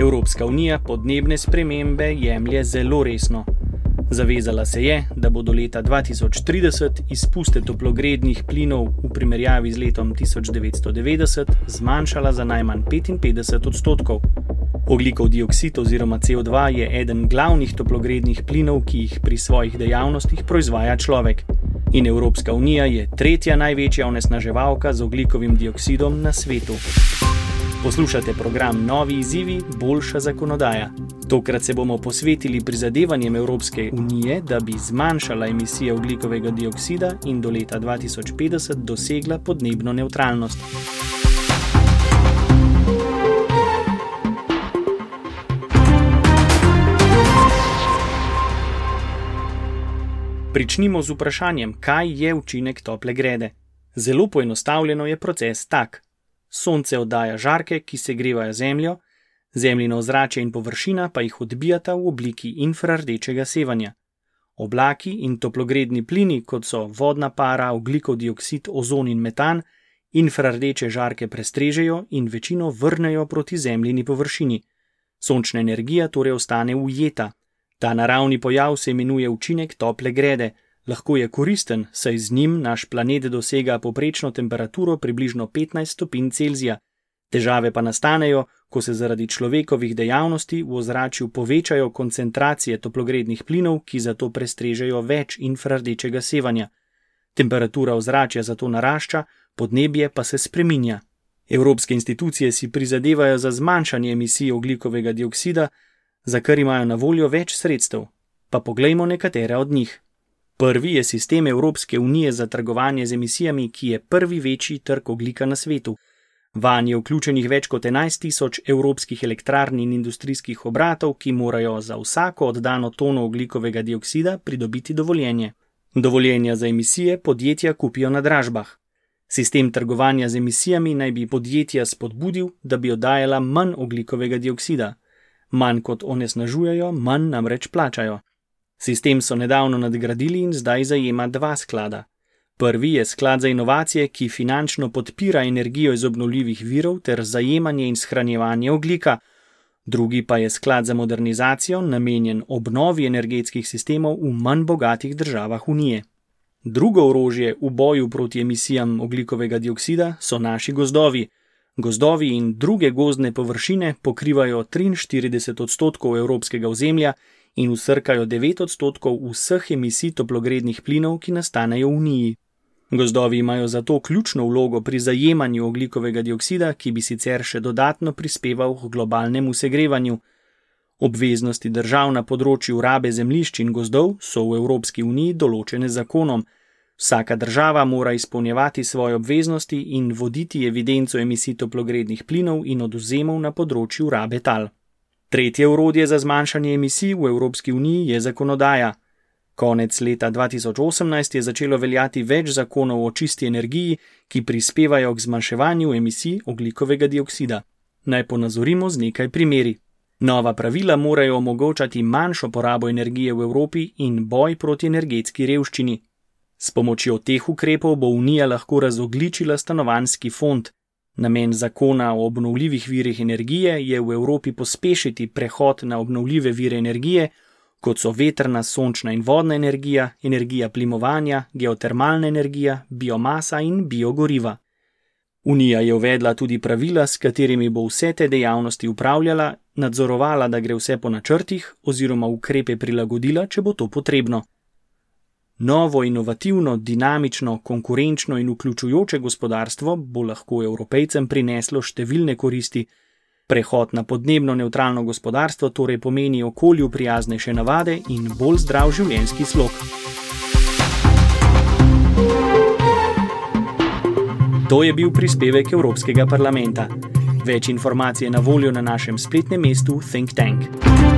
Evropska unija podnebne spremembe jemlje zelo resno. Zavezala se je, da bo do leta 2030 izpuste toplogrednih plinov v primerjavi z letom 1990 zmanjšala za najmanj 55 odstotkov. Oglikov dioksid oziroma CO2 je eden glavnih toplogrednih plinov, ki jih pri svojih dejavnostih proizvaja človek. In Evropska unija je tretja največja onesnaževalka z oglikovim dioksidom na svetu. Poslušate program Novi izzivi, boljša zakonodaja. Tokrat se bomo posvetili prizadevanjem Evropske unije, da bi zmanjšala emisije oglikovega dioksida in do leta 2050 dosegla podnebno neutralnost. Pričnimo z vprašanjem, kaj je učinek tople grede. Zelo poenostavljeno je proces tak. Sonce oddaja žarke, ki se grevajo zemljo, zemljino ozračje in površina pa jih odbijata v obliki infrardečega sevanja. Oblaki in toplogredni plini, kot so vodna para, oglikov dioksid, ozon in metan, infrardeče žarke prestrežejo in večino vrnejo proti zemljini površini. Sončna energija torej ostane ujeta. Ta naravni pojav se imenuje učinek tople grede, lahko je koristen, saj z njim naš planet dosega poprečno temperaturo približno 15 stopinj Celzija. Težave pa nastanejo, ko se zaradi človekovih dejavnosti v ozračju povečajo koncentracije toplogrednih plinov, ki zato prestrežejo več infrardečega sevanja. Temperatura ozračja zato narašča, podnebje pa se spreminja. Evropske institucije si prizadevajo za zmanjšanje emisij oglikovega dioksida, za kar imajo na voljo več sredstev. Pa poglejmo nekatere od njih. Prvi je sistem Evropske unije za trgovanje z emisijami, ki je prvi večji trg oglika na svetu. Van je vključenih več kot 11 tisoč evropskih elektrarn in industrijskih obratov, ki morajo za vsako oddano tono oglikovega dioksida pridobiti dovoljenje. Dovoljenja za emisije podjetja kupijo na dražbah. Sistem trgovanja z emisijami naj bi podjetja spodbudil, da bi oddajala manj oglikovega dioksida. Manj kot onesnažujejo, manj namreč plačajo. Sistem so nedavno nadgradili in zdaj zajema dva sklada. Prvi je sklad za inovacije, ki finančno podpira energijo iz obnovljivih virov ter zajemanje in shranjevanje oglika, drugi pa je sklad za modernizacijo, namenjen obnovi energetskih sistemov v manj bogatih državah Unije. Drugo orožje v boju proti emisijam oglikovega dioksida so naši gozdovi. Gozdovi in druge gozdne površine pokrivajo 43 odstotkov evropskega ozemlja in usrkajo 9 odstotkov vseh emisij toplogrednih plinov, ki nastanejo v Uniji. Gozdovi imajo zato ključno vlogo pri zajemanju oglikovega dioksida, ki bi sicer še dodatno prispeval k globalnemu segrevanju. Obveznosti držav na področju rabe zemljišč in gozdov so v Evropski uniji določene zakonom. Vsaka država mora izpolnjevati svoje obveznosti in voditi evidenco emisij toplogrednih plinov in oduzemov na področju rabe tal. Tretje urodje za zmanjšanje emisij v Evropski uniji je zakonodaja. Konec leta 2018 je začelo veljati več zakonov o čisti energiji, ki prispevajo k zmanjševanju emisij oglikovega dioksida. Naj ponazorimo z nekaj primeri. Nova pravila morajo omogočati manjšo porabo energije v Evropi in boj proti energetski revščini. S pomočjo teh ukrepov bo Unija lahko razogličila stanovanski fond, Namen zakona o obnovljivih virih energije je v Evropi pospešiti prehod na obnovljive vire energije, kot so vetrna, sončna in vodna energija, energija plimovanja, geotermalna energija, biomasa in biogoriva. Unija je uvedla tudi pravila, s katerimi bo vse te dejavnosti upravljala, nadzorovala, da gre vse po načrtih, oziroma ukrepe prilagodila, če bo to potrebno. Novo, inovativno, dinamično, konkurenčno in vključujoče gospodarstvo bo lahko evropejcem prineslo številne koristi. Prehod na podnebno neutralno gospodarstvo torej pomeni okolju prijaznejše navade in bolj zdrav življenjski slog. To je bil prispevek Evropskega parlamenta. Več informacij je na voljo na našem spletnem mestu Think Tank.